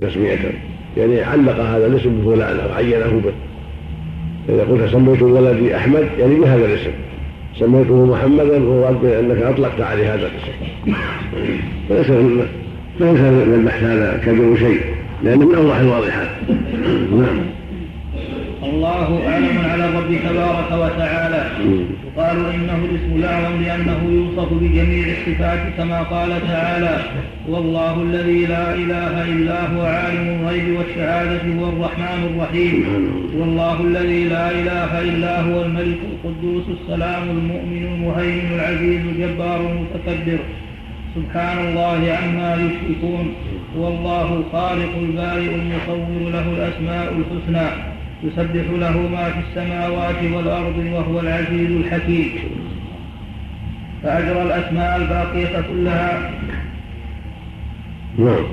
تسمية يعني علق هذا الاسم بفلان أو عينه به. إذا قلت سميت ولدي أحمد يعني بهذا الاسم. سميته محمدا وأنك أنك أطلقت عليه هذا الاسم. فليس ليس من البحث هذا كبير شيء لأنه من أوضح الواضحات. نعم. الله أعلم على الرب تبارك وتعالى. يقال إنه الاسم الأعظم لأنه يوصف بجميع الصفات كما قال تعالى هو الله الذي لا إله إلا هو عالم الغيب والشهادة هو الرحمن الرحيم. هو الله الذي لا إله إلا هو الملك القدوس السلام المؤمن المهيمن العزيز الجبار المتكبر. سبحان الله عما يشركون. هو الله الخالق البارئ المصور له الأسماء الحسنى. يسبح له ما في السماوات والأرض وهو العزيز الحكيم. فأجرى الأسماء الباقية كلها. نعم.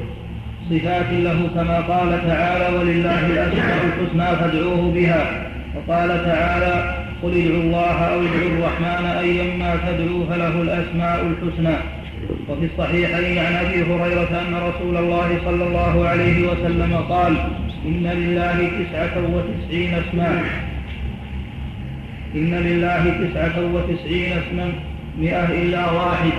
صفات له كما قال تعالى ولله الأسماء الحسنى فادعوه بها. وقال تعالى قل ادعوا الله أو ادعوا الرحمن أيما تدعوا فله الأسماء الحسنى. وفي الصحيحين عن أبي هريرة أن رسول الله صلى الله عليه وسلم قال إن لله تسعة وتسعين اسماء إن لله تسعة وتسعين اسما. مئة إلا واحد.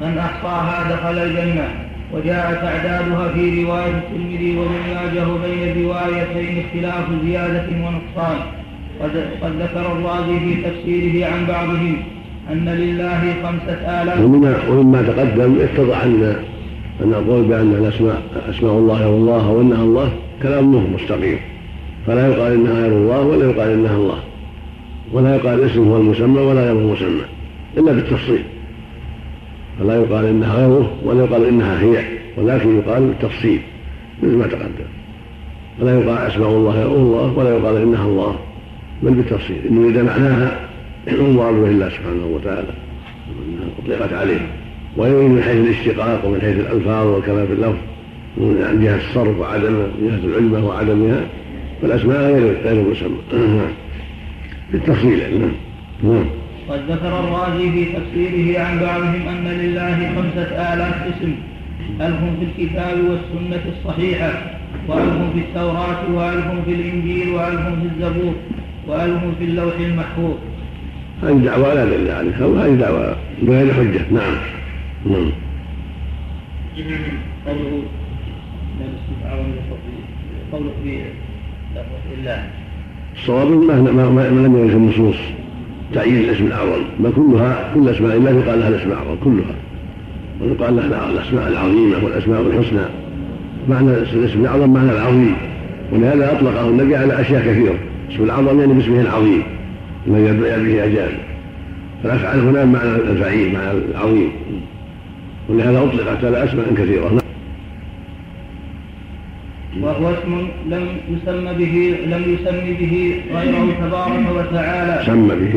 من أحصاها دخل الجنة وجاءت أعدادها في رواية الترمذي وابن ماجه بين الروايتين اختلاف زيادة ونقصان. قد ذكر الرازي في تفسيره عن بعضهم أن لله خمسة آلاف. ومما تقدم اتضح أن أن القول بأن الأسماء أسماء الله والله وأنها الله كلام مهم مستقيم. فلا يقال إنها غير الله ولا يقال إنها الله. ولا يقال الاسم هو المسمى ولا غير المسمى إلا بالتفصيل. فلا يقال إنها غيره ولا يقال إنها هي ولكن يقال بالتفصيل مثل ما تقدم. ولا يقال أسماء الله غير الله ولا يقال إنها الله بل بالتفصيل. إن إذا معناها المراد به الله سبحانه وتعالى أطلقت عليه. ويريد من حيث الاشتقاق ومن حيث الألفاظ والكلام في اللفظ. من جهة الصرف وعدم من جهة العلمة وعدمها فالأسماء غير غير مسمى بالتفصيل نعم. نعم. قد ذكر الرازي في تفسيره عن بعضهم أن لله خمسة آلاف اسم ألف في الكتاب والسنة الصحيحة وألف في التوراة وألف في الإنجيل وألف في الزبور وألف في اللوح المحفوظ؟ هذه دعوة لا دليل عليها وهذه دعوة بغير حجة. نعم. نعم. قوله في الصواب ما, ما, ما, لم يرد النصوص. تعيين الاسم الأعظم. بل كلها كل أسماء الله يقال لها الاسم الأعظم كلها. ويقال لها الأسماء العظيمة والأسماء الحسنى. معنى الاسم الأعظم معنى العظيم. ولهذا اطلقه النبي على أشياء كثيرة. اسم الأعظم يعني باسمه العظيم. الذي يدعي به أجال فالأفعال هنا معنى الفعيل معنى العظيم. ولهذا أطلقت على أسماء كثيرة. وهو اسم لم يسم به لم يسم به غيره تبارك وتعالى. سمى به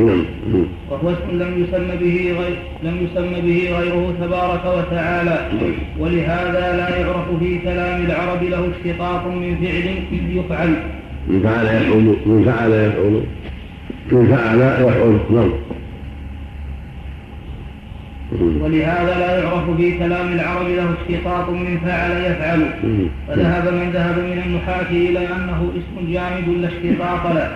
نعم. وهو اسم لم يسم به غير لم يسم به غيره تبارك وتعالى. ولهذا لا يعرف في كلام العرب له اشتقاق من فعل يفعل. من فعل يفعل من فعل يفعل من فعل يفعل نعم. ولهذا لا يعرف في كلام العرب له اشتقاق من فعل يفعل. فذهب من ذهب من النحاة إلى أنه اسم جامد لا اشتقاق له.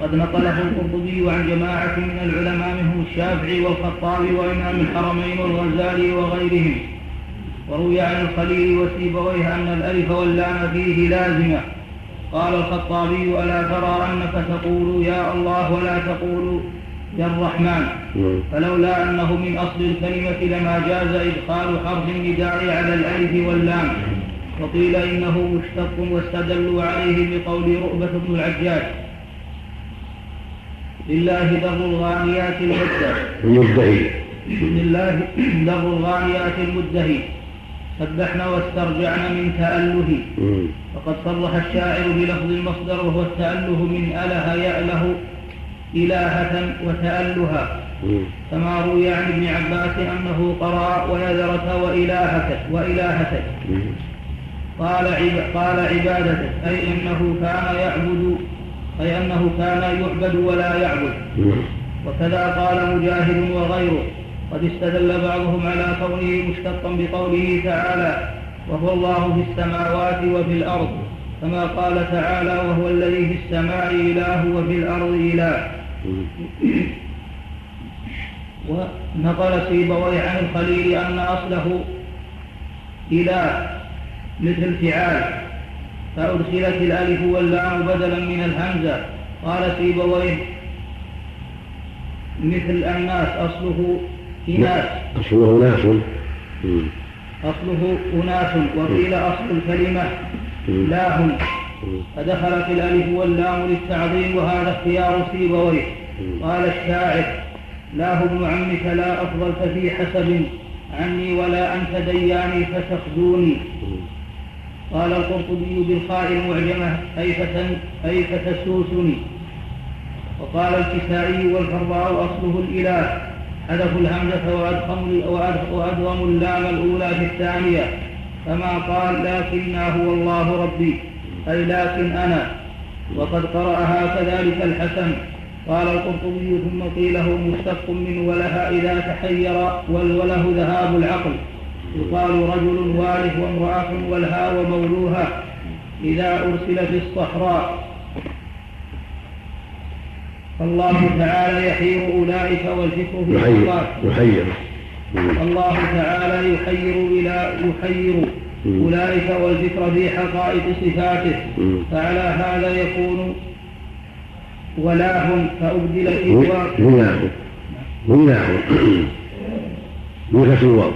قد نقله القرطبي عن جماعة من العلماء منهم الشافعي والخطابي وإمام الحرمين والغزالي وغيرهم. وروي عن الخليل وسيبويه أن الألف واللام فيه لازمة. قال الخطابي ألا ترى أنك تقول يا الله ولا تقول يا الرحمن. فلولا أنه من أصل الكلمة لما جاز إدخال حرف النداء على الألف واللام. وقيل إنه مشتق واستدلوا عليه بقول رؤبة بن العجاج. لله در الغانيات المدهي. لله در الغانيات المدهي. سبحنا واسترجعنا من تأله. وقد صرح الشاعر بلفظ المصدر وهو التأله من أله يأله. إلهة وتألها. كما روي عن ابن عباس أنه قرأ ويذرة وإلهة وإلهة قال قال عبادته أي أنه كان يعبد أي أنه كان يعبد ولا يعبد. وكذا قال مجاهد وغيره. قد استدل بعضهم على كونه مشتقا بقوله تعالى وهو الله في السماوات وفي الأرض. كما قال تعالى وهو الذي في السماء إله وفي الأرض إله. ونقل سيبويه عن الخليل أن أصله إله مثل فعال فأدخلت الألف واللام بدلا من الهمزة. قال سيبويه مثل الناس أصله إناث أصله ناس. أصله أناس. وقيل أصل الكلمة. لاه فدخلت الألف واللام للتعظيم وهذا اختيار سيبويه قال الشاعر لاه ابن عمك لا أفضلت في حسب عني ولا أنت دياني فتخزوني قال القرطبي بالخاء المعجمة أي فتسوسني وقال الكسائي والفراء أصله الإله. حذفوا الهمزة وأدغموا اللام الأولى في الثانية كما قال لكنا هو الله ربي أي لكن أنا. وقد قرأها كذلك الحسن. قال القرطبي ثم قيل له مشتق من ولها إذا تحير والوله ذهاب العقل. يقال رجل وارث وامرأة والها ومولوها إذا أرسل في الصحراء. فالله تعالى يحير أولئك والفكر في الصفات يحير الله تعالى يحير إلى يحير. أولئك والذكر في حقائق صفاته. فعلى هذا يكون ولاهم فأبدل في ولاهم ولاهم الواو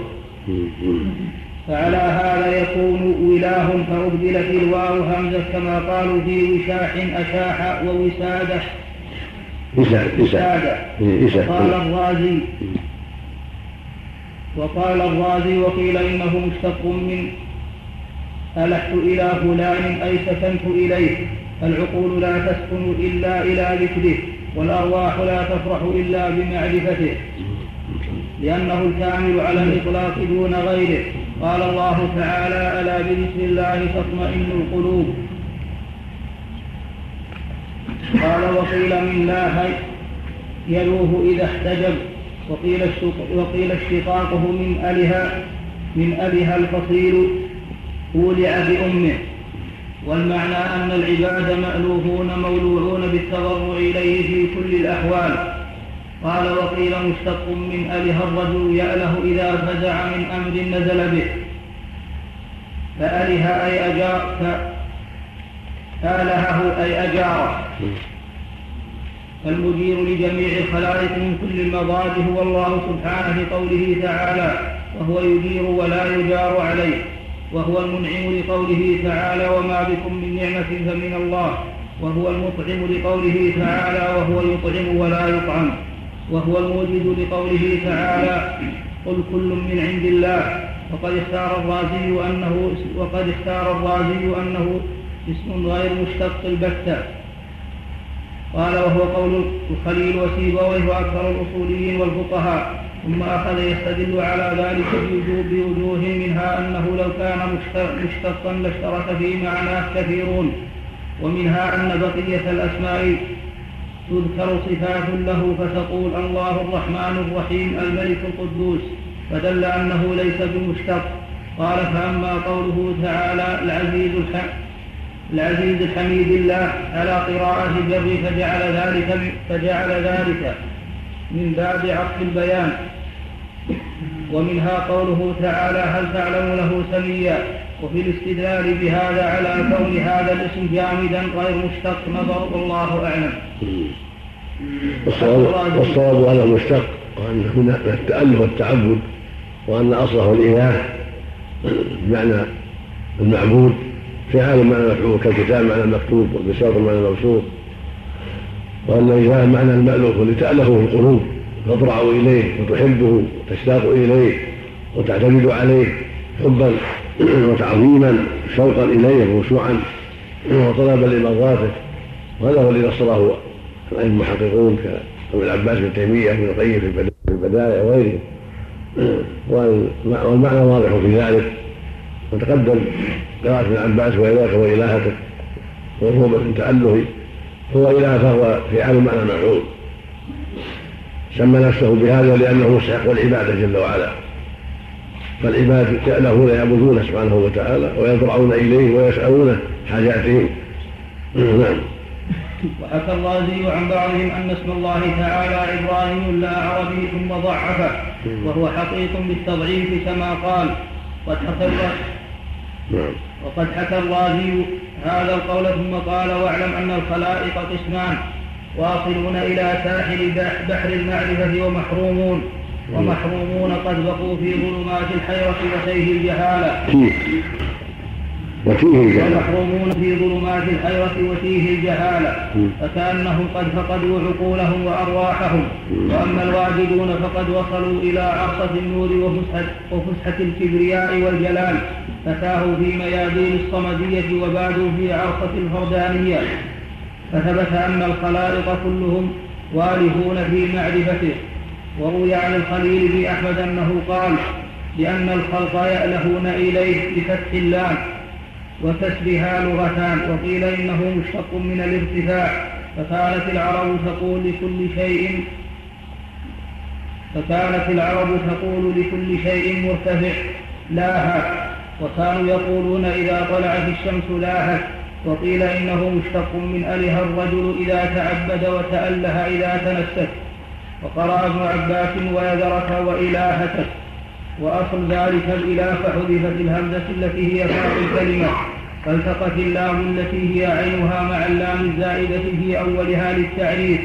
فعلى هذا يكون ولاة فأبدل في الواو همزة كما قالوا في وشاح أشاح ووسادة. وسادة. وقال الرازي. وقال الرازي وقيل إنه مشتق من ألحت إلى فلان أي سكنت إليه. العقول لا تسكن إلا إلى ذكره والأرواح لا تفرح إلا بمعرفته. لأنه الكامل على الإطلاق دون غيره. قال الله تعالى ألا بذكر الله تطمئن القلوب. قال وقيل من لا يلوه إذا احتجب. وقيل وقيل اشتقاقه من ألها من ألها الفصيل أولع بأمه. والمعنى أن العباد مألوفون مولوعون بالتضرع إليه في كل الأحوال. قال وقيل مشتق من أله الرجل يأله إذا فزع من أمر نزل به. فأله أي أجار آلهه أي أجاره. فالمجير لجميع الخلائق من كل المضاد هو الله سبحانه في قوله تعالى وهو يجير ولا يجار عليه. وهو المنعم لقوله تعالى وما بكم من نعمة فمن الله. وهو المطعم لقوله تعالى وهو يطعم ولا يطعم. وهو الموجد لقوله تعالى قل كل من عند الله. وقد اختار الرازي أنه وقد اختار الرازي أنه اسم غير مشتق البتة. قال وهو قول الخليل وسيبويه وأكثر الأصوليين والفقهاء ثم أخذ يستدل على ذلك بوجوه منها أنه لو كان مشتقا لاشترك في معناه كثيرون ومنها أن بقية الأسماء تذكر صفات له فتقول الله الرحمن الرحيم الملك القدوس فدل أنه ليس بمشتق. قال فأما قوله تعالى العزيز العزيز الحميد الله على قراءة الجر فجعل ذلك فجعل ذلك من باب عطف البيان. ومنها قوله تعالى هل تعلم له سميا؟ وفي الاستدلال بهذا على كون هذا الاسم جامدا غير مشتق نظر والله أعلم. والصواب على المشتق وانه من التألف والتعبد وأن اصله الإله بمعنى المعبود. فعال معنى المفعول كالكتاب معنى المكتوب والبساط معنى المبسوط وأن الإله معنى المألوف لتألفه القلوب تضرع إليه وتحبه وتشتاق إليه وتعتمد عليه حبا وتعظيما شوقا إليه وخشوعا وطلبا لمرضاته. وهذا هو الذي نصره المحققون كابن العباس بن تيمية وابن القيم في البدائع وغيرهم. والمعنى واضح في ذلك. وتقدم قراءة ابن عباس وإلهك وإلهتك وهو من تأله هو إله فهو فعال معنى مفعول سمى نفسه بهذا لأنه مستحق العبادة جل وعلا. فالعباد يألهون يعبدونه سبحانه وتعالى ويضرعون إليه ويسألونه حاجاتهم. نعم. وحكى الرازي عن بعضهم أن اسم الله تعالى إبراهيم لا عربي ثم ضعفه وهو حقيق بالتضعيف كما قال. حكى نعم. وقد حكى الرازي هذا القول ثم قال واعلم أن الخلائق قسمان واصلون إلى ساحل بحر المعرفة ومحرومون. ومحرومون قد بقوا في ظلمات الحيرة وتيه الجهالة. وتيه الجهالة. ومحرومون في ظلمات الحيرة وتيه الجهالة. فكأنهم قد فقدوا عقولهم وأرواحهم. وأما الواجدون فقد وصلوا إلى عرصة النور وفسحة, وفسحة الكبرياء والجلال. فتاهوا في ميادين الصمدية وبعدوا في عرصة الفردانية. فثبت أن الخلائق كلهم والهون في معرفته. وروي عن الخليل بن أحمد أنه قال لأن الخلق يألهون إليه بفتح اللام وكسرها لغتان وقيل إنه مشتق من الارتفاع. فكانت العرب تقول لكل شيء فكانت العرب تقول لكل شيء مرتفع. لاها وكانوا يقولون إذا طلعت الشمس لاهت. وقيل إنه مشتق من أله الرجل إذا تعبد وتأله إذا تنسك وقرأ ابن عباس ويذرك وإلهتك. وأصل ذلك الإله فحذفت الهمزة التي هي فاء الكلمة. فالتقت اللام التي هي عينها مع اللام الزائدة في أولها للتعريف.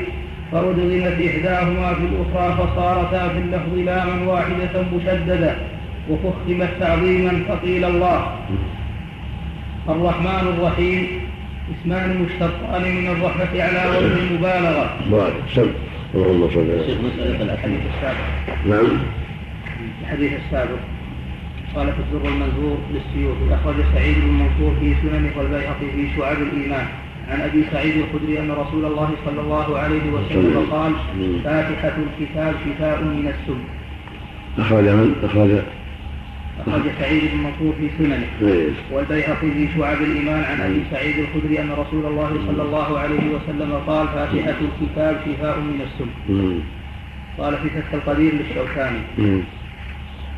فأدغمت إحداهما في الأخرى فصارتا في اللفظ لاما واحدة مشددة. وفخمت تعظيما فقيل الله. الرحمن الرحيم. اسمان مشتقان من الرحمة على وجه المبالغة. بارك اللهم صل على شيخ مسألة الحديث السابق. نعم. الحديث السابق. قال في الزر المنذور للسيوطي أخرج سعيد بن منصور في سنن والبيهقي في شعاب الإيمان. عن أبي سعيد الخدري أن رسول الله صلى الله عليه وسلم قال فاتحة الكتاب شفاء من السم. أخرج من؟ أخرج أخرج سعيد بن منصور في سننه. والبيهقي في شعب الإيمان. عن أبي سعيد الخدري أن رسول الله صلى الله عليه وسلم قال فاتحة الكتاب شفاء من السم. قال في فتح القدير للشوكاني.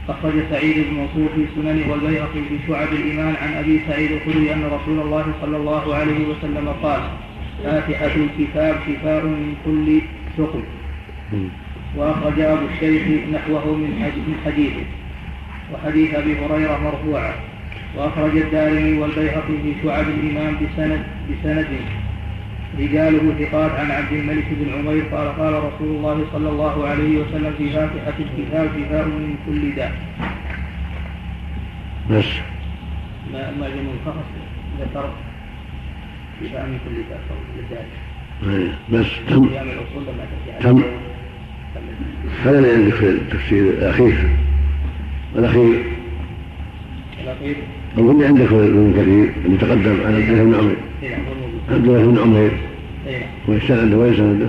أخرج سعيد بن منصور في سننه والبيهقي في شعب الإيمان عن أبي سعيد الخدري أن رسول الله صلى الله عليه وسلم قال فاتحة الكتاب شفاء من كل سقم وأخرج أبو الشيخ نحوه من حديثه. وحديث أبي هريرة مرفوعا وأخرج الدارمي والبيهقي في شعب الإمام بسند بسند رجاله ثقات عن عبد الملك بن عمير قال قال رسول الله صلى الله عليه وسلم في فاتحة الكتاب شفاء من كل داء. بس. ما معجم الفخص ذكر شفاء من كل داء لذلك. بس. تم. تم. هذا عندك في التفسير الأخير. الأخير. الأخير. أظن عندك ابن كثير اللي تقدم عن بن عمرو عبد الله بن عمير ويستند وين سنده؟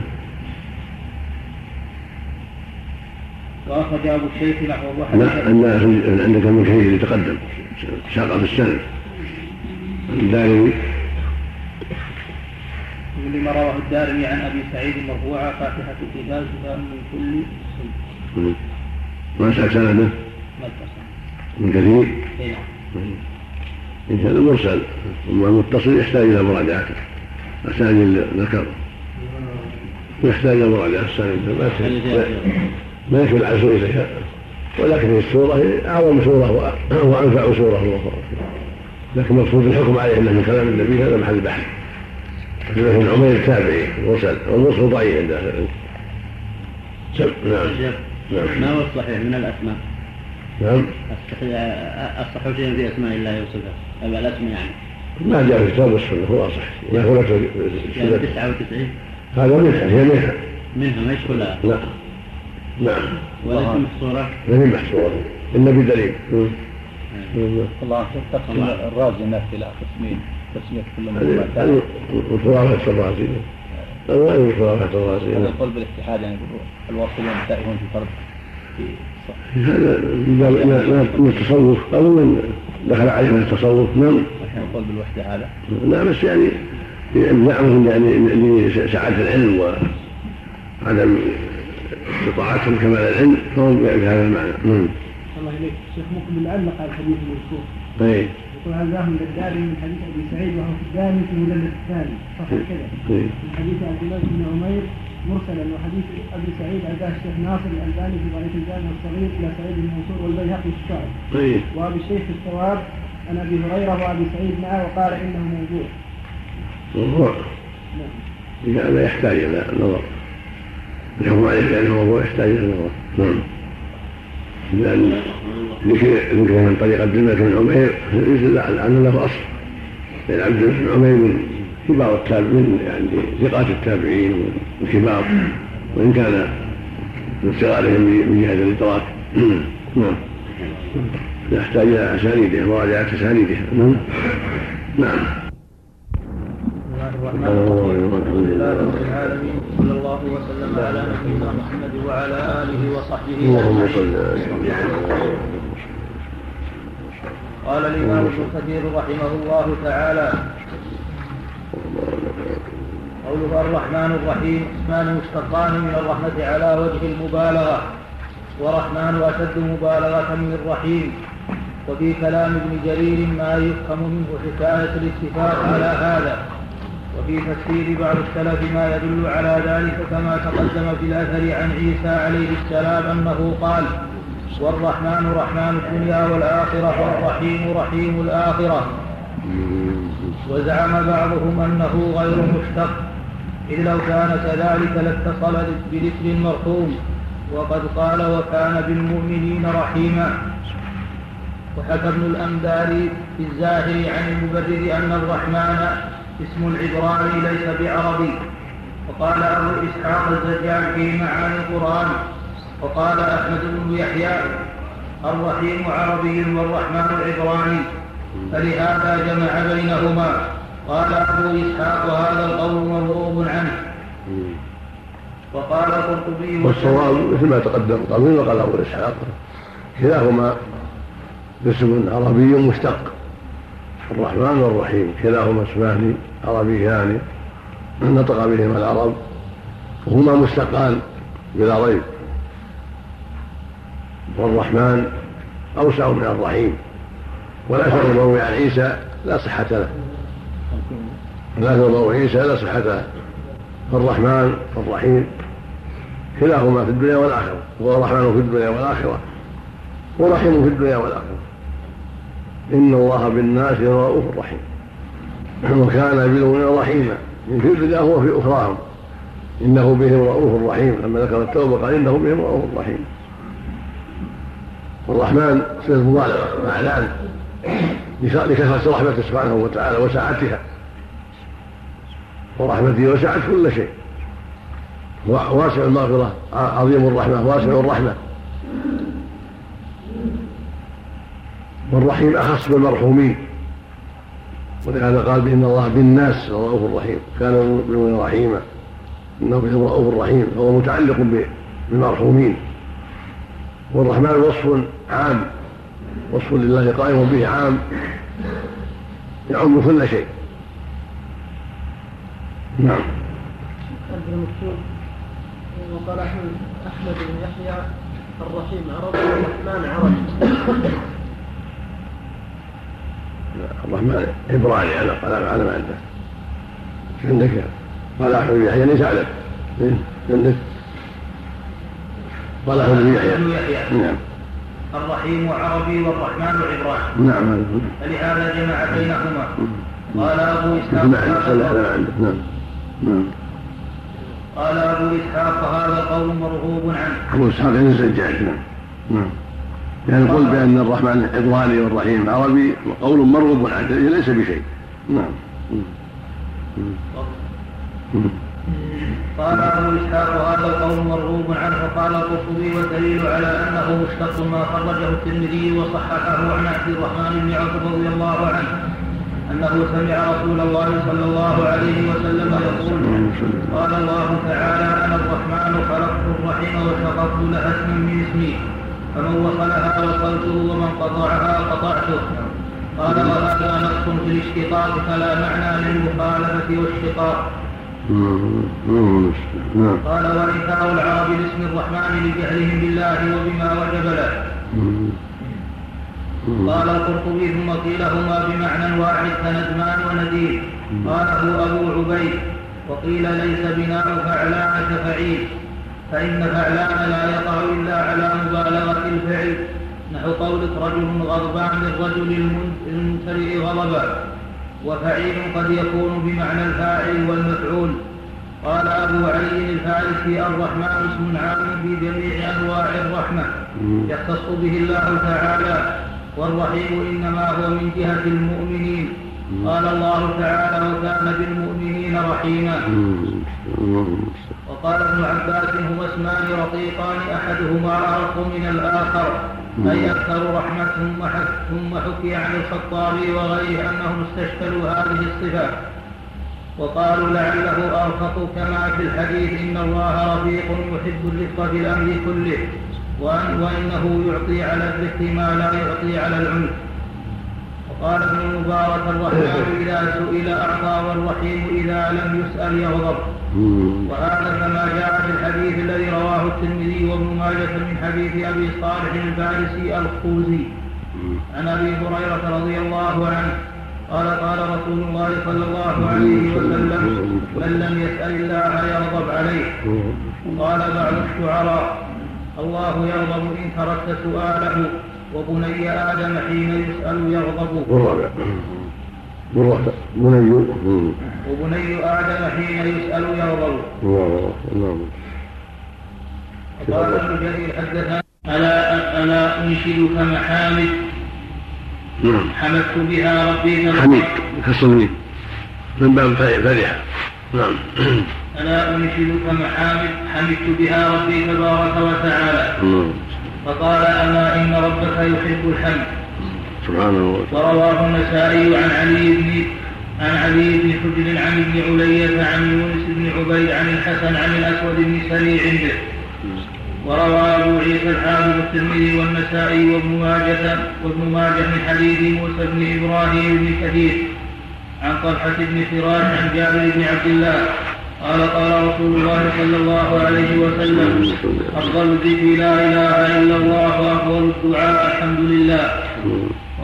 وأخرج أبو الشيخ نحو لا أن عندك ابن اللي تقدم شاق في السند الدارمي لما رواه الدارمي عن أبي سعيد مرفوعا فاتحة الكتاب شفاء من كل سن. ما سأل سنده؟ من كثير إيه. إن كان مرسل أما المتصل يحتاج إلى مراجعته الثاني اللي ذكر. يحتاج إلى مراجعة ما يكفي العزو إليها ولكن السورة أعظم سورة وأنفع سورة لكن مقصود الحكم عليه أنه من كلام النبي هذا محل بحث. ابن عمير تابعي مرسل والمرسل ضعيف عند أهل العلم. نعم. نعم. ما هو الصحيح من الأسماء؟ نعم. الصح شيء في أسماء الله وصفاته. الاسم يعني. ما جاء في الكتاب والسنة هو اصح ما هو يعني 99 هذا منها هي منها. منها ما كلها لا. نعم. وليس محصورة. ما هي محصورة. إلا بدليل. الله تقسيم الرازي الناس إلى قسمين. تسمية كل من خرافة الرازي هذا القول بالاتحاد يعني الواصلون تائهون في فرد هذا من التصوف أو من دخل عليه من التصوف نعم. القول بالوحدة هذا. لا بس يعني زعمهم يعني لسعادة العلم وعدم استطاعتهم كمال العلم فهم بهذا المعنى. الله إليك. الشيخ مقبل علق على الحديث المذكور. اي يقول هذا من الدارمي من حديث أبي سعيد وهو في الدارمي في المجلد الثاني. صح كذا. إيه. من حديث عبد الله بن عمير مرسلا وحديث أبي سعيد عزاه الشيخ ناصر الألباني في ضعيف الجامع الصغير إلى سعيد بن منصور والبيهقي في الشعر اي وأبي الشيخ في الثواب عن أبي هريرة وأبي سعيد معه وقال إنه موضوع موضوع. نعم هذا يحتاج إلى نظر. الحكم عليه لأنه موضوع يحتاج إلى نظر. نعم. لأن ذكر ذكر من طريق عبد الله بن عمير يدل على له أصل. لأن عبد الله بن عمير من كبار التابعين يعني ثقات التابعين والكبار وإن كان من صغارهم من جهه الإدراك. نعم. يحتاج إلى أسانيده مراجعة أسانيده. نعم. نعم. بسم الله رب العالمين صلى الله وسلم على نبينا محمد وعلى آله وصحبه اللهم صل على قال الإمام ابن كثير رحمه الله تعالى قوله الرحمن الرحيم. اسمان مشتقان من الرحمة على وجه المبالغة. ورحمن أشد مبالغة من رحيم وفي كلام ابن جرير ما يفهم منه حكاية الاتفاق على هذا. وفي تفسير بعض السلف ما يدل على ذلك كما تقدم في الأثر عن عيسى عليه السلام أنه قال والرحمن رحمن الدنيا والآخرة والرحيم رحيم الآخرة. وزعم بعضهم أنه غير مشتق. إذ لو كان كذلك لاتصل بذكر المرحوم وقد قال وكان بالمؤمنين رحيما. وحكى ابن الأنباري في الزاهر عن المبرر أن الرحمن اسم العبراني ليس بعربي. وقال أبو إسحاق الزجاج في معاني القرآن. وقال أحمد بن يحيى الرحيم عربي والرحمن عبراني فلهذا جمع بينهما. قال أبو إسحاق هذا القول مضروب عنه. وقال القرطبي والصواب مثل ما تقدم قبل وقال أبو اسحاق كلاهما اسم عربي مشتق الرحمن والرحيم. كلاهما اسمان عربيان نطق بهما العرب وهما مشتقان بلا ريب. والرحمن أوسع من الرحيم والاثر المروي عن عيسى لا صحة له. المروي عن عيسى لا صحة له فالرحمن والرحيم كلاهما في الدنيا والآخرة هو الرحمن في الدنيا والآخرة ورحيم في الدنيا والآخرة. إن الله بالناس رؤوف رحيم. وكان بالمؤمنين رحيما في الدنيا هو في أخراهم. إنه بهم رؤوف رحيم. لما ذكر التوبة قال إنه بهم رؤوف رحيم. والرحمن صفة مبالغة معناه لكثرة رحمته سبحانه وتعالى وسعتها ورحمته وسعت كل شيء. واسع المغفرة عظيم الرحمة واسع الرحمة. والرحيم أخص بالمرحومين. ولهذا قال بإن الله بالناس رؤوف رحيم. كان بالمؤمنين رحيما. إنه بهم رؤوف رحيم فهو متعلق بالمرحومين. والرحمن وصف عام. وصف لله قائم به عام يعم كل شيء. نعم. وقال احمد احمد بن يحيى الرحيم عربي والرحمن عربي الرحمن عبراني على على على ما عنده عندك قال أحمد بن يحيى ليس اعلم عندك. قال أحمد بن يحيى. نعم. الرحيم عربي والرحمن عبراني نعم فلهذا جمع بينهما. قال أبو إسحاق نعم نعم نعم قال أبو إسحاق هذا قول مرغوب عنه. أبو إسحاق بن الزجاج نعم. نعم. يعني قل بأن الرحمن عبراني والرحيم عربي قول مرغوب عنه ليس بشيء. نعم. قال أبو إسحاق هذا القول مرغوب عنه. وقال القرطبي والدليل على أنه مشتق ما خرجه الترمذي وصححه عن عبد الرحمن بن عوف رضي الله عنه أنه سمع رسول الله صلى الله عليه وسلم يقول قال الله تعالى أنا الرحمن خلقت الرحم وشققت لها اسما من اسمي فمن وصلها وصلته ومن قطعها قطعته. قال وهذا نص في الاشتقاق فلا معنى للمخالفة والشقاق. قال وإنكار العرب لاسم الرحمن لجهلهم بالله وبما وجب له قال القرطبي ثم قيل هما بمعنى واحد كندمان ونديم قاله أبو عبيد وقيل ليس بناء فعلان كفعيل فإن فعلان لا يقع إلا على مبالغة الفعل نحو قولك رجل غضبان للرجل المنترئ غضبا وفعيل قد يكون بمعنى الفاعل والمفعول. قال أبو علي الفارسي الرحمن اسم عام في جميع أنواع الرحمة. يختص به الله تعالى. والرحيم إنما هو من جهة المؤمنين. قال الله تعالى وكان بالمؤمنين رحيما. وقال ابن عباس هما اسمان رقيقان أحدهما أرق من الآخر. أي أكثر رحمة ثم حكي عن الخطابي وغيره أنهم استشكلوا هذه الصفات وقالوا لعله أرفق كما في الحديث إن الله رفيق يحب الرفق في الأمر كله وأن وإنه يعطي على الرفق ما لا يعطي على العنف. وقال ابن المبارك الرحمن إذا سئل أعطى والرحيم إذا لم يسأل يغضب. وهذا كما جاء في الحديث الذي رواه الترمذي وابن ماجه من حديث أبي صالح الفارسي الخوزي. عن أبي هريرة رضي الله عنه قال قال رسول الله صلى الله عليه وسلم من لم يسأل الله يغضب عليه. قال بعض الشعراء الله يغضب إن تركت سؤاله وبني آدم حين يسأل يغضب بني وبني آدم حين يسأل يغضب نعم. قال ابن جرير حدثنا ألا ألا أنشدك محامد؟ نعم. حمدت بها ربي حميد كالصميم من باب فرحة. نعم. ألا أنشدك محامد؟ حمدت بها ربي تبارك وتعالى. نعم. فقال أما إن ربك يحب الحمد. سبحانه وتعالى. ورواه النسائي عن علي بن عن علي بن حجر عن ابن علية عن يونس بن عبيد عن الحسن عن الأسود بن سريع به. وروى أبو عيسى الحافظ الترمذي والنسائي وابن ماجة وابن ماجة من حديث موسى بن إبراهيم بن كثير عن طلحة بن فراش عن جابر بن عبد الله. قال قال رسول الله صلى الله عليه وسلم أفضل الذكر لا إله إلا الله وأفضل الدعاء الحمد لله.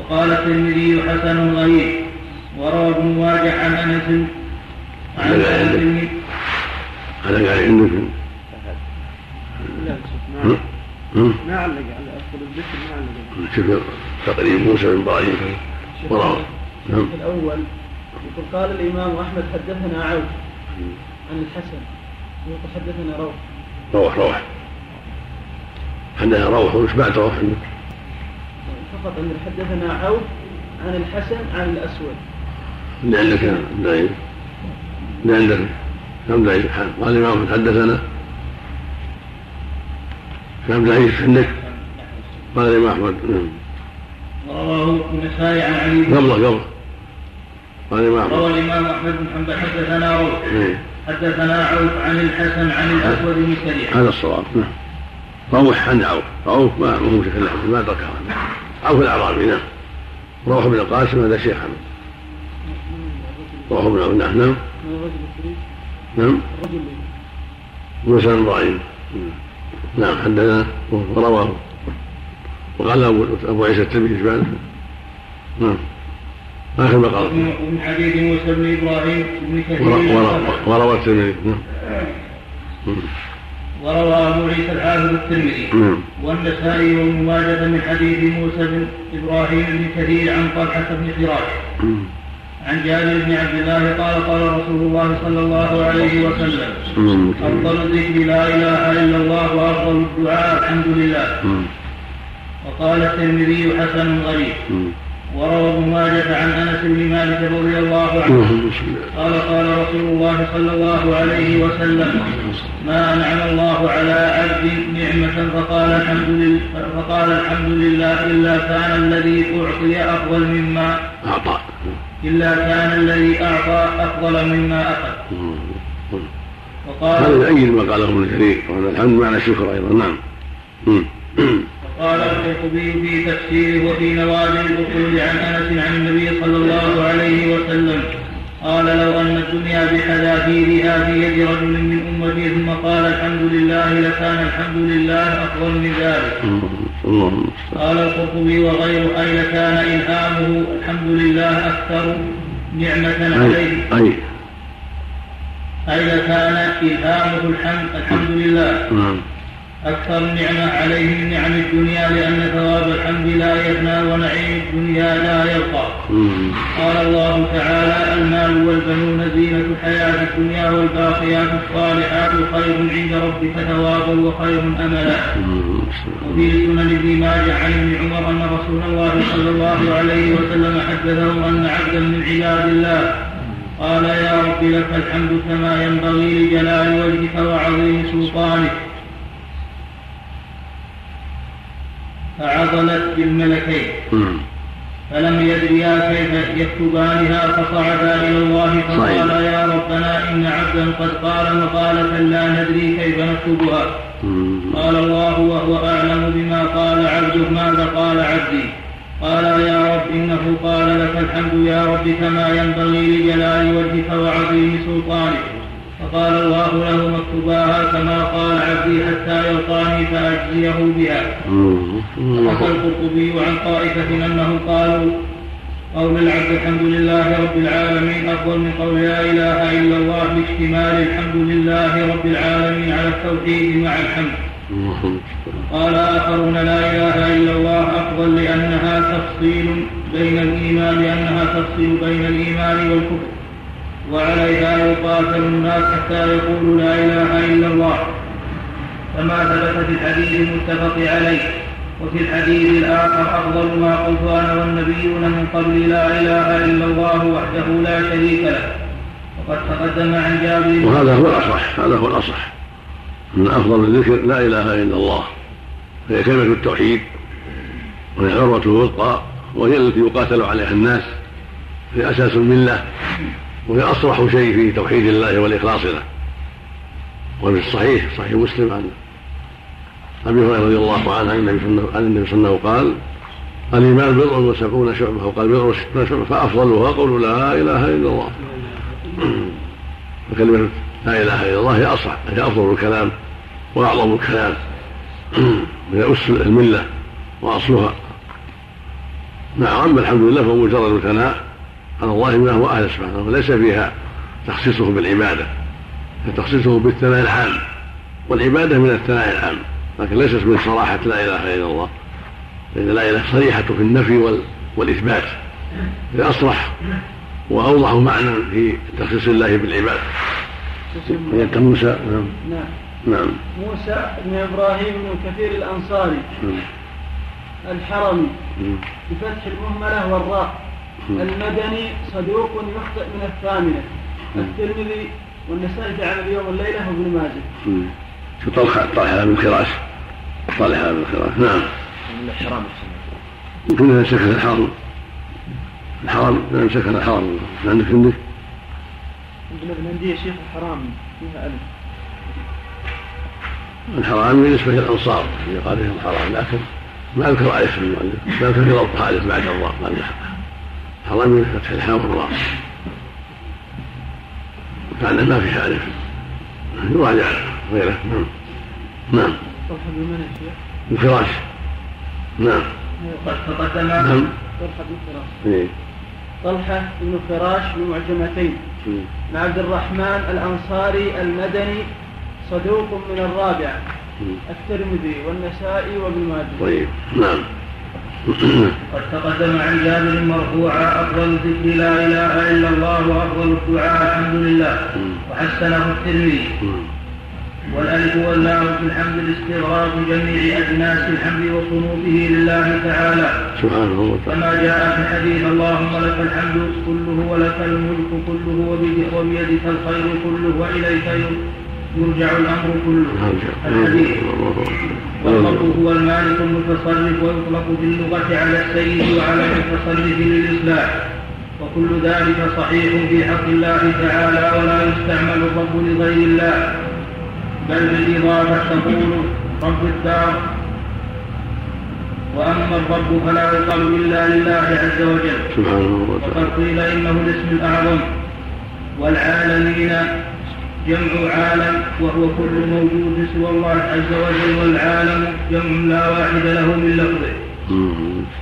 وقال الترمذي حسن غريب وروى ابن ماجه عن أنس. عن أنس هذا قال عندك ما علق على أفضل الذكر ما علق. شوف تقريب موسى بن إبراهيم. وروى نعم. الأول يقول قال الإمام أحمد حدثنا عوف عن الحسن. يقول حدثنا روح. روح روح. حدثنا روح وش بعد روح؟ عندك؟ فقط أن حدثنا عوف عن الحسن عن الأسود. اللي عندك ضعيف اللي عندك كم ضعيف قال الإمام حدثنا. كم ضعيف عندك. قال الإمام أحمد نعم. ورواه النسائي عن علي. قبله قبله قال الإمام أحمد روى الإمام أحمد بن حنبل. حدثنا روح إيه. حدثنا عوف عن الحسن عن الأسود بن سريع هذا الصواب. نعم. روح عن عوف. عوف ما هو شيخ ما ذكر عوف الأعرابي نعم. روح بن القاسم هذا شيخ حمد روح بن عوف نعم. نعم. نعم موسى بن إبراهيم. نعم حدثنا ورواه. وقال أبو عيسى الترمذي إيش نعم. آخر ما قال. ومن حديث موسى بن إبراهيم بن كثير. وروى الترمذي نعم. وروى أبو عيسى الحافظ الترمذي. والنسائي وابن ماجه من حديث موسى بن إبراهيم بن كثير عن طلحة بن فراش عن جابر بن عبد الله قال قال رسول الله صلى الله عليه وسلم أفضل الذكر لا إله إلا الله وأفضل الدعاء الحمد لله. وقال الترمذي حسن غريب. وروى ابن ماجه عن انس بن مالك رضي الله عنه. قال قال رسول الله صلى الله عليه وسلم ما انعم الله على عبد نعمة فقال الحمد لله فقال الحمد لله إلا كان الذي أعطي أفضل مما أعطى. إلا كان الذي أعطى أفضل مما أخذ. وقال هذا يؤيد ما قاله ابن كثير وهذا الحمد معنى الشكر أيضا. نعم. وقال القرطبي في تفسيره وفي نوادر الاصول عن أنس عن النبي صلى الله عليه وسلم قال لو أن الدنيا بحذافيرها في يد رجل من أمتي ثم قال الحمد لله لكان الحمد لله أفضل من ذلك. قال القرطبي وغيره أي لكان إلهامه الحمد لله أكثر نعمة عليه. أي أي لكان إلهامه الحمد الحمد لله. أكثر النعمة عليه من نعم الدنيا لأن ثواب الحمد لا يفنى ونعيم الدنيا لا يبقى. قال الله تعالى المال والبنون زينة الحياة الدنيا والباقيات الصالحات خير عند ربك ثوابا وخير أملا. وفي سنن ابن ماجه عن ابن عمر أن رسول الله صلى الله عليه وسلم حدثه أن عبدا من عباد الله قال يا رب لك الحمد كما ينبغي لجلال وجهك وعظيم سلطانك. فعضلت بالملكين. فلم يدريا كيف يكتبانها فصعدا إلى الله فقال يا ربنا إن عبدا قد قال مقالة لا ندري كيف نكتبها. قال الله وهو أعلم بما قال عبده ماذا قال عبدي؟ قال يا رب إنه قال لك الحمد يا رب كما ينبغي لجلال وجهك وعظيم سلطانك. فقال الله له مكتوباها كما قال عبدي حتى يلقاني فأجزيه بها. وحكى القرطبي عن طائفة أنهم قالوا قول العبد الحمد لله رب العالمين أفضل من قول لا إله إلا الله باشتمال الحمد لله رب العالمين على التوحيد مع الحمد. قال آخرون لا إله إلا الله أفضل لأنها تفصيل بين الإيمان لأنها تفصيل بين الإيمان والكفر. وعليها يقاتل الناس حتى يقولوا لا إله إلا الله. كما ثبت في الحديث المتفق عليه. وفي الحديث الآخر أفضل ما قلت أنا والنبيون من قبل لا إله إلا الله وحده لا شريك له. وقد تقدم عن جابر وهذا هو الأصح هذا هو الأصح. من أفضل الذكر لا إله إلا الله. فهي كلمة التوحيد وهي العروه الوثقى وهي التي يقاتل عليها الناس في أساس الملة. وهي أصرح شيء في توحيد الله والإخلاص له. وفي الصحيح صحيح مسلم عن أبي هريرة رضي الله عنه عن النبي صلى الله عليه وسلم قال الإيمان بضع وسبعون شعبة. وقال بضع وستون شعبة. فأفضلها قول لا إله إلا الله. فكلمة لا إله إلا الله هي أصح هي أفضل الكلام وأعظم الكلام. هي أس الملة وأصلها. نعم الحمد لله فهو مجرد الثناء على الله ما هو أهل سبحانه وليس فيها تخصيصه بالعبادة. تخصيصه بالثناء العام. والعبادة من الثناء العام لكن ليست من صراحة لا إله إلا الله. لأن لا إله صريحة في النفي والإثبات. هي أصرح وأوضح معنى في تخصيص الله بالعبادة. هي موسى؟ نعم. نعم. نعم. موسى بن إبراهيم بن كثير الأنصاري. نعم. الحرمي. بفتح المهملة والراء. المدني صدوق يخطئ من الثامنة. الترمذي والنسائي جعل اليوم الليلة وابن ماجه. شو طلحة طلحة بن خراش طلحة بن خراش نعم. الحرام يمكن سكن الحرم. الحرم نعم سكن الحرم. عندك عندك؟ عندي يا شيخ الحرام فيها ألف. الحرام بالنسبة للأنصار يقال لهم الحرام لكن ما أذكر ألف المؤلف. ما أذكر ضبط ألف بعد الله حرام من فتح الحاء والراء كان ما في ألف يراجع غيره. نعم. نعم. طلحة بن من الفراش نعم. تقدم نعم. طلحة بن فراش إيه. طلحة بن فراش بمعجمتين بن عبد الرحمن الأنصاري المدني صدوق من الرابعة الترمذي والنسائي وابن ماجه. طيب. نعم. قد تقدم عن جابر مرفوعا أفضل الذكر لا إله إلا الله وأفضل الدعاء الحمد لله. وحسنه الترمذي. والألف واللام في الحمد لاستغراق جميع أجناس الحمد وصنوفه لله تعالى. سبحانه وتعالى. كما جاء في حديث اللهم لك الحمد كله ولك الملك كله وبيدك الخير كله وإليك يرجع الأمر كله. الحديث. والرب هو المالك المتصرف ويطلق في اللغة على السيد وعلى المتصرف للاصلاح وكل ذلك صحيح في حق الله تعالى ولا يستعمل الرب لغير الله. بل بالإضافة تقول رب الدار. وأما الرب فلا يقال إلا لله عز وجل. سبحانه وتعالى. وقد قيل إنه الاسم الأعظم. والعالمين جمع عالم وهو كل موجود سوى الله عز وجل والعالم جمع لا واحد له من لفظه.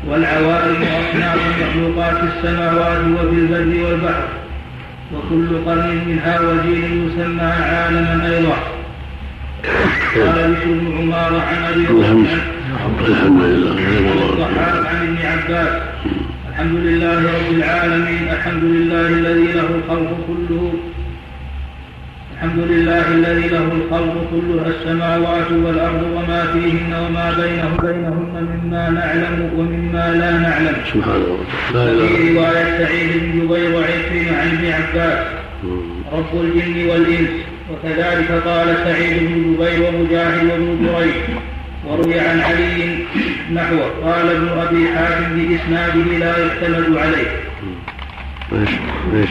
والعوالم أصناف مخلوقات السماوات وفي البر والبحر. وكل قرن منها وجيل يسمى عالما أيضا. قال بشر بن عمار عن أبي الحمد لله. عن ابن عباس الحمد لله رب العالمين الحمد لله الذي له الخلق كله الحمد لله الذي له الخلق كلها السماوات والأرض وما فيهن وما بينه بينهن مما نعلم ومما لا نعلم. سبحانه وتعالى وفي رواية سعيد بن جبير وعكرمة عن ابن عباس. رب الجن والإنس. وكذلك قال سعيد بن جبير ومجاهد وابن جريج وروي عن علي نحوه. قال ابن أبي حاتم بإسناده لا يعتمد عليه. إيش إيش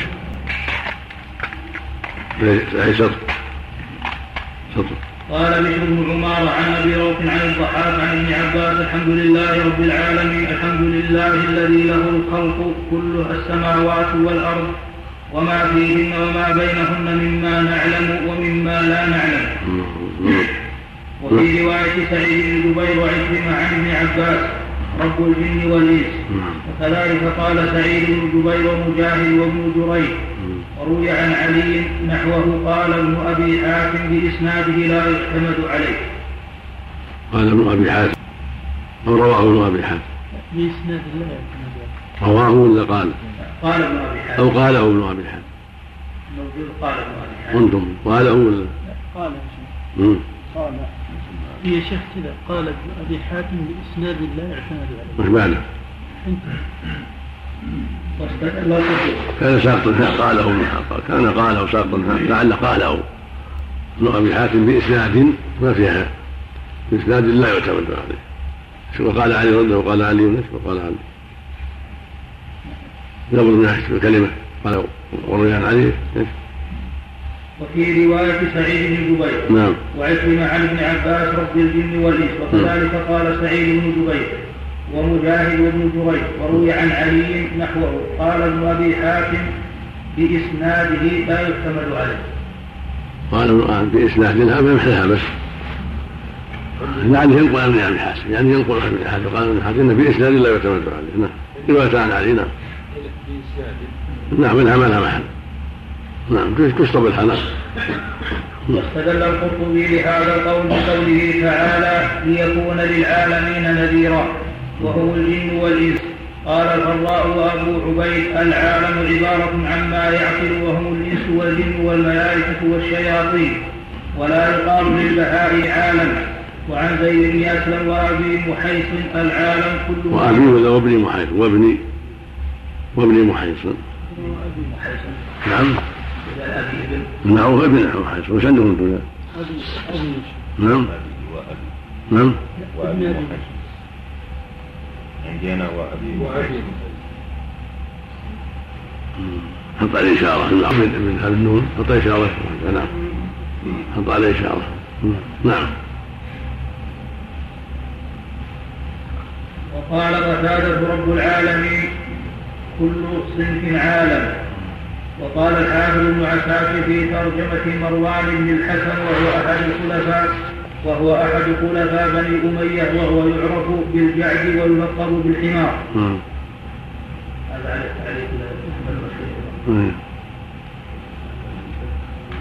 اي سطر سطر قال بشر بن عمار عن أبي روح عن الضحاك عن ابن عباس الحمد لله رب العالمين الحمد لله الذي له الخلق كلها السماوات والأرض وما فيهن وما بينهن مما نعلم ومما لا نعلم. وفي رواية سعيد بن جبير وعكرمة عن ابن عباس رب الجن والإنس وكذلك قال سعيد بن جبير ومجاهد وابن جريج وروي عن علي نحوه قال ابن أبي حاتم بإسناده لا يعتمد عليه. قال ابن أبي حاتم أو رواه ابن أبي حاتم. باسناد لا يعتمد عليه. رواه ولا قال؟ قال ابن أبي حاتم. أو قاله ابن أبي حاتم. موجود قال ابن أبي حاتم. وأنتم قاله ولا؟ قال يا شيخ. قال يا شيخ كذا قال ابن أبي حاتم بإسناد لا يعتمد عليه. وش معنى؟ كان ساقطا قاله ابن كان قاله ساقطا لعل قاله. ابن أبي حاتم بإسناد ما فيها بإسناد لا يعتمد عليه. شو قال علي رده وقال علي ونفسه وقال علي. قبل من الكلمة قال وروي عن علي وفي رواية سعيد بن جبير. نعم. وعكرمة عن ابن عباس رب الجن والإنس وكذلك قال سعيد بن جبير ومجاهد وابن جريج وروي عن علي نحوه. قال ابن أبي حاتم بإسناده لا يعتمد عليه. قال ما مثلها بس. يعني ينقل عن ابن حاتم. يعني ينقل عن ابن حاتم. قال ابن حاتم باسناد لا يعتمد عليه. نعم. رواية عن علي نعم. نعم منها ما لها محل. نعم تشطب الحنان. واستدل القرطبي لهذا القول بقوله تعالى ليكون للعالمين نذيرا. وهم الجن والإنس. قال الفراء وأبو عبيد العالم عبارة عما يعقل وهم الإنس والجن والملائكة والشياطين. ولا يقال للبهاء عالم. وعن زيد بن أسلم وأبي محيص العالم كله وأبي ولا وابن محيص. وابن وابن محيص. نعم. نعم ابن محيص وش عندكم نعم. نعم. وابن محيص عندي أنا وأبي. حط عليه إشارة. من هذا النون. حط عليه إشارة. نعم. حط عليه إشارة. نعم. وقال قتادة رب العالمين كل صنف عالم وقال الحافظ ابن عساكر في ترجمة مروان بن الحسن وهو أحد الخلفاء وهو أحد خلفاء بني أمية وهو يعرف بالجعد ويلقب بالحمار. هذا عليك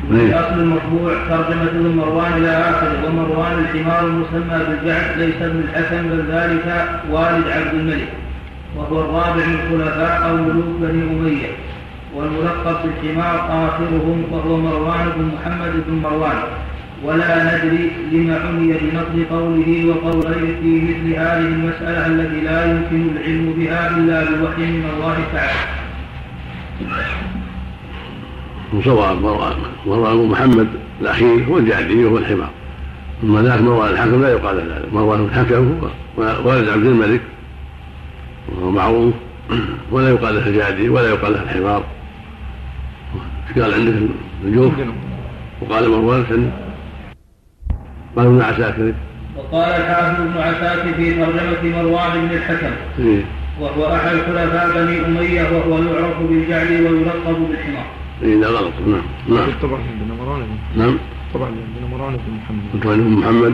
في أصل المرفوع ترجمة ابن مروان إلى آخره ومروان الحمار المسمى بالجعد ليس ابن الحسن بل ذلك والد عبد الملك وهو الرابع من الخلفاء أو ملوك بني أمية. والملقب بالحمار آخرهم وهو مروان بن محمد بن مروان. ولا ندري لما عني بنقض قوله وقوليه في مثل هذه المسألة التي لا يمكن العلم بها إلا بوحي من الله تعالى. صواب مروان. مروان محمد الأخير هو الجعدي وهو الحمار. أما ذاك مروان الحكم لا يقال ذلك. مروان الحكم هو والد عبد الملك. وهو معروف. ولا يقال له الجعدي ولا يقال له الحمار. قال عندك الجوف وقال مروان قال ابن عساكر. وقال الحافظ ابن عساكر في ترجمة مروان بن الحكم. إيه؟ وهو أحد خلفاء بني أمية وهو يعرف بالجعل ويلقب بالحمار. اي لا غلط. نعم نعم. طبعا عندنا مروان نعم. طبعا عندنا مروان بن محمد. مروان بن محمد.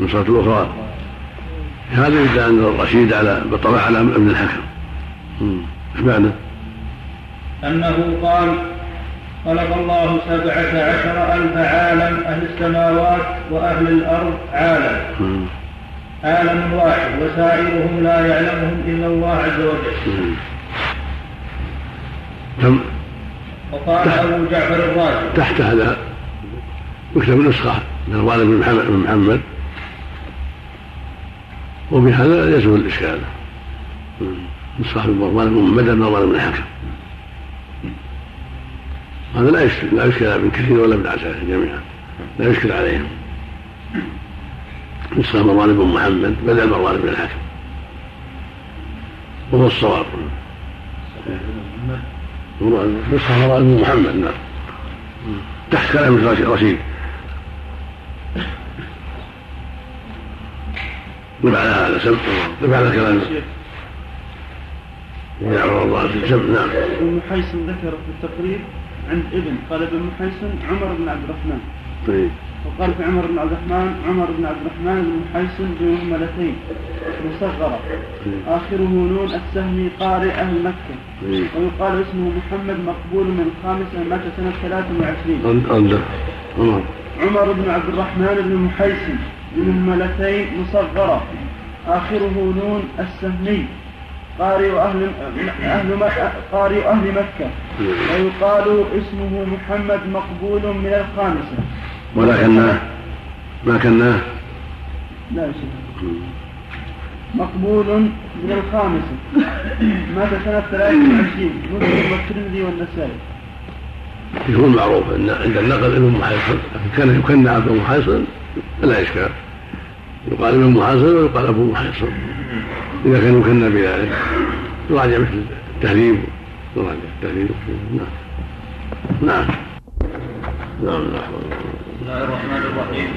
النسخة الأخرى. هذا يدعى أن الرشيد على بالطبع على ابن الحكم. إيش معنى؟ أنه قال خلق الله سبعة عشر ألف عالم أهل السماوات وأهل الأرض عالم. عالم واحد وسائرهم لا يعلمهم إلا الله عز وجل. كم وقال أبو جعفر الرازي تحت هذا يكتب نسخة من الوالد بن محمد, بن محمد. وبهذا يزول الإشكال. نسخة من مروان بن محمد بن مروان بن الحكم هذا لا يشكل لا يشكل ابن كثير ولا ابن عساكر جميعا. لا يشكل عليهم. نسخة مروان بن محمد بدل مروان بن الحكم وهو الصواب. نسخة مروان بن محمد نعم. تحت كلام رشيد نبع على هذا سم نبع على كلام. يعرض الله الجمع نعم. ابن حيث ذكر في التقريب عند ابن قال ابن محيصن عمر بن عبد الرحمن. طيب. وقال في عمر بن عبد الرحمن عمر بن عبد الرحمن بن محيصن بمهملتين مصغرة طيب. آخره نون السهمي قارئ أهل مكة. طيب. ويقال اسمه محمد مقبول من الخامسة مات سنة 23 عمر. عمر بن عبد الرحمن بن محيصن بمهملتين مصغرة. آخره نون السهمي. قارئ أهل أهل قارئ أهل مكة. ويقال اسمه محمد مقبول من الخامسة. ولكنه ما كناه لا شيء مقبول من الخامسة. مات سنة 23 مسلم والترمذي والنسائي. يكون معروف ان عند النقل ابن محيصن كان يكنى عبد محيصن فلا إشكال. يقال ابن محيصن ويقال أبو محيصن إذا كان يكنى بذلك يراجع مثل التهذيب. يراجع التهذيب. نعم. نعم. نعم بسم الله الرحمن الرحيم.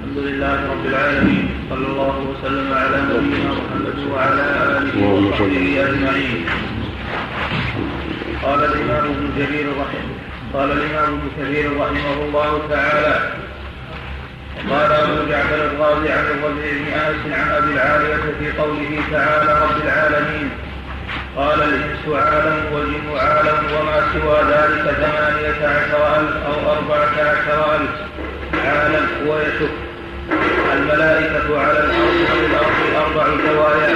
الحمد لله رب العالمين. صلى الله وسلم على نبينا محمد وعلى آله وصحبه أجمعين. قال الإمام ابن جرير رحمه قال الإمام ابن كثير رحمه الله تعالى قال أبو جعفر الرازي عن الربيع بن أنس عن أبي العالية في قوله تعالى رب العالمين. قال الانس عالم والجن عالم وما سوى ذلك ثمانية عشر ألف أو أربعة عشر ألف عالم ويشك. الملائكة على الأرض وللارض أربع زوايا.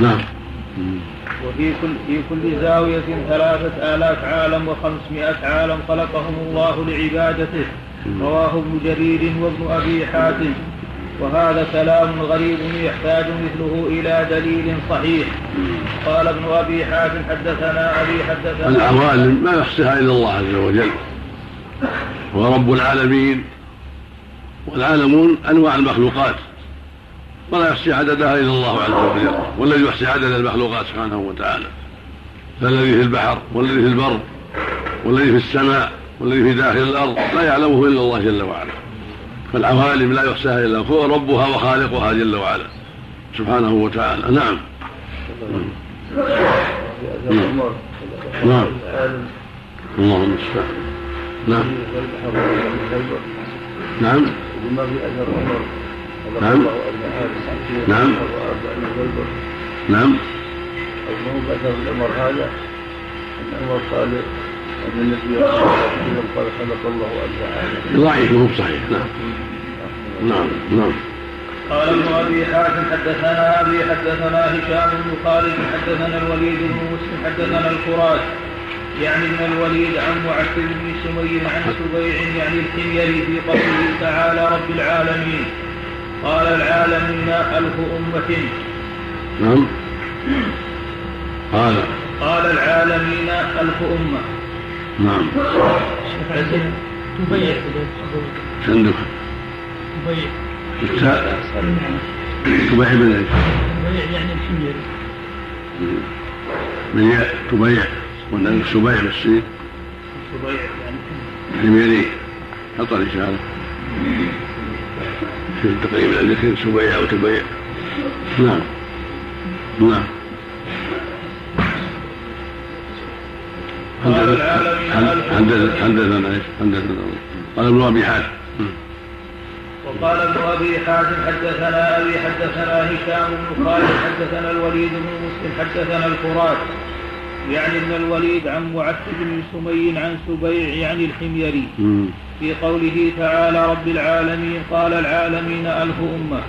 نعم. وفي كل في كل زاوية ثلاثة آلاف عالم وخمسمائة عالم خلقهم الله لعبادته. رواه ابن جرير وابن أبي حاتم. وهذا كلام غريب يحتاج مثله إلى دليل صحيح. قال ابن أبي حاتم حدثنا أبي حدثنا العوالم ما يحصيها إلا الله عز وجل. هو رب العالمين. والعالمون أنواع المخلوقات. ولا يحصي عددها إلا الله عز وجل والذي يحصي عدد المخلوقات سبحانه وتعالى. فالذي في البحر والذي في البر والذي في السماء والذي في داخل الأرض لا يعلمه إلا الله جل وعلا. فالعوالم لا يحصيها إلا هو ربها وخالقها جل وعلا. سبحانه وتعالى. نعم. نعم, نعم. اللهم المستعان. نعم. نعم. نعم. نعم. نعم. أنه أثر العمر هذا أن عمر قال أن النبي صلى الله عليه وسلم قال خلق الله أربع عالم ضعيف مو صحيح نعم. نعم. نعم. قال ابن أبي حاتم حدثنا أبي حدثنا هشام بن خالد حدثنا الوليد بن مسلم حدثنا الفرات يعني من الوليد عن معتب بن سمي عن سبيع يعني الحميري في قوله تعالى رب العالمين. قال العالمين ألف أمة. نعم. قال. قال العالمين ألف أمة. نعم. تبيع صندوق تبيع تبيع من تبيع يعني الحمير. بالياء تبيع. ولا السبيع بالسين سبيع يعني الحميري حط الإشارة تقريب الذكر سبيع أو تبيع نعم. نعم. حدثنا؟ حدثنا قال ابن أبي حاتم. وقال ابن أبي حاتم حدثنا أبي حدثنا هشام بن خالد حدثنا الوليد بن مسلم حدثنا الفرات. يعني ان الوليد عن معتب بن سمي عن سبيع يعني الحميري. في قوله تعالى رب العالمين قال العالمين ألف أمة.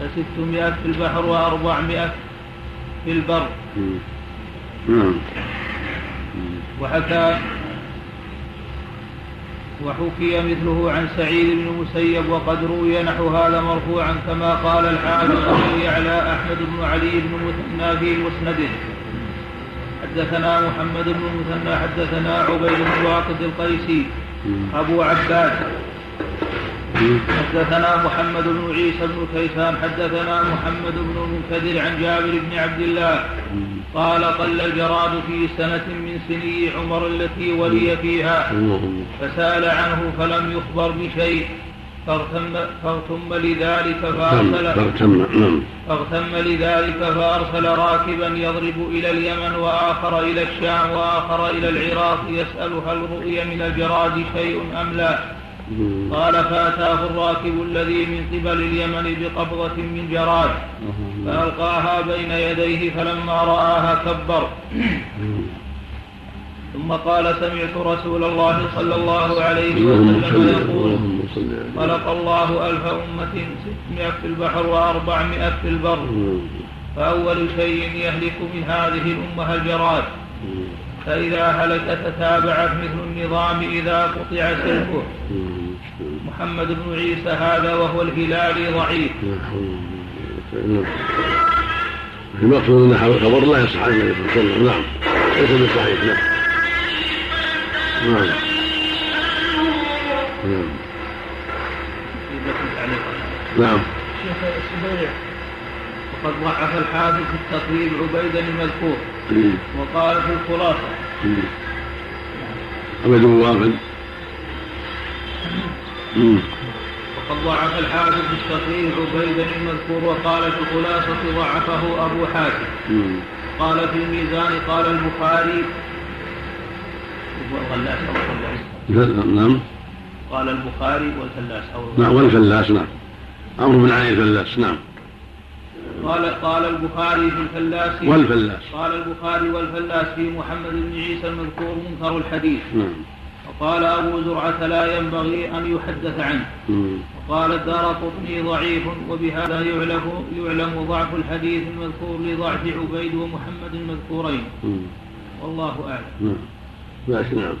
فستمائة في البحر وأربعمائة في البر. وحكى وحكي مثله عن سعيد بن المسيب وقد روي نحو هذا مرفوعا كما قال الحافظ يعلى أحمد بن علي بن مثنى في مسنده. حدثنا محمد بن المثنى حدثنا عبيد بن واقد القيسي أبو عباس حدثنا محمد بن عيسى بن كيسان حدثنا محمد بن المنكدر عن جابر بن عبد الله. قال قل الجراد في سنة من سني عمر التي ولي فيها. فسأل عنه فلم يخبر بشيء. فاغتم, فاغتم لذلك فأرسل فاغتم, نعم. فاغتم لذلك فأرسل راكبا يضرب إلى اليمن وآخر إلى الشام وآخر إلى العراق يسأل هل رؤي من الجراد شيء أم لا. قال فأتاه الراكب الذي من قبل اليمن بقبضة من جراد فألقاها بين يديه فلما رآها كبر. ثم قال سمعت رسول الله صلى الله عليه وسلم يقول خلق الله ألف أمة ستمائة في البحر وأربعمائة في البر. فأول شيء يهلك من هذه الأمة الجراد. فإذا هلك تتابعت مثل النظام إذا قطع سلكه محمد بن عيسى هذا وهو الهلالي ضعيف. المقصود ان خبر لا يصح عن النبي صلى الله عليه وسلم نعم ليس بالصحيح نعم. نعم. نعم. نعم. شيخ السبيع وقد ضعف الحافظ في التقريب عبيدا المذكور وقال في الخلاصة. عبيد بن وافد وقد ضعف الحافظ في التقريب عبيدا المذكور وقال في الخلاصة ضعفه أبو حاتم. قال في الميزان قال البخاري والفلاس أو نعم. قال البخاري والفلاس. أو نعم والفلاس نعم. عمرو بن علي الفلاس نعم. قال قال البخاري في الفلاس. والفلاس. قال البخاري والفلاس في محمد بن عيسى المذكور منكر الحديث. نعم. وقال أبو زرعة لا ينبغي أن يحدث عنه. مم. وقال الدار قطني ضعيف وبهذا يعلم يعلم ضعف الحديث المذكور لضعف عبيد ومحمد المذكورين. مم. والله أعلم. نعم. ماشي نعم.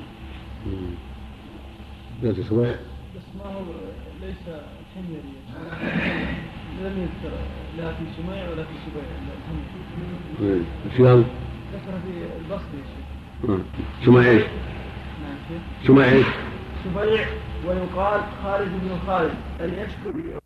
لا تسمع بس ما هو ليس حميري لم يذكر لا في سميع ولا في سبيع شلون؟ ذكر في البصري شيخ. سميع إيش؟ نعم سميع إيش؟ سبيع ويقال خالد بن خالد. أن يشكر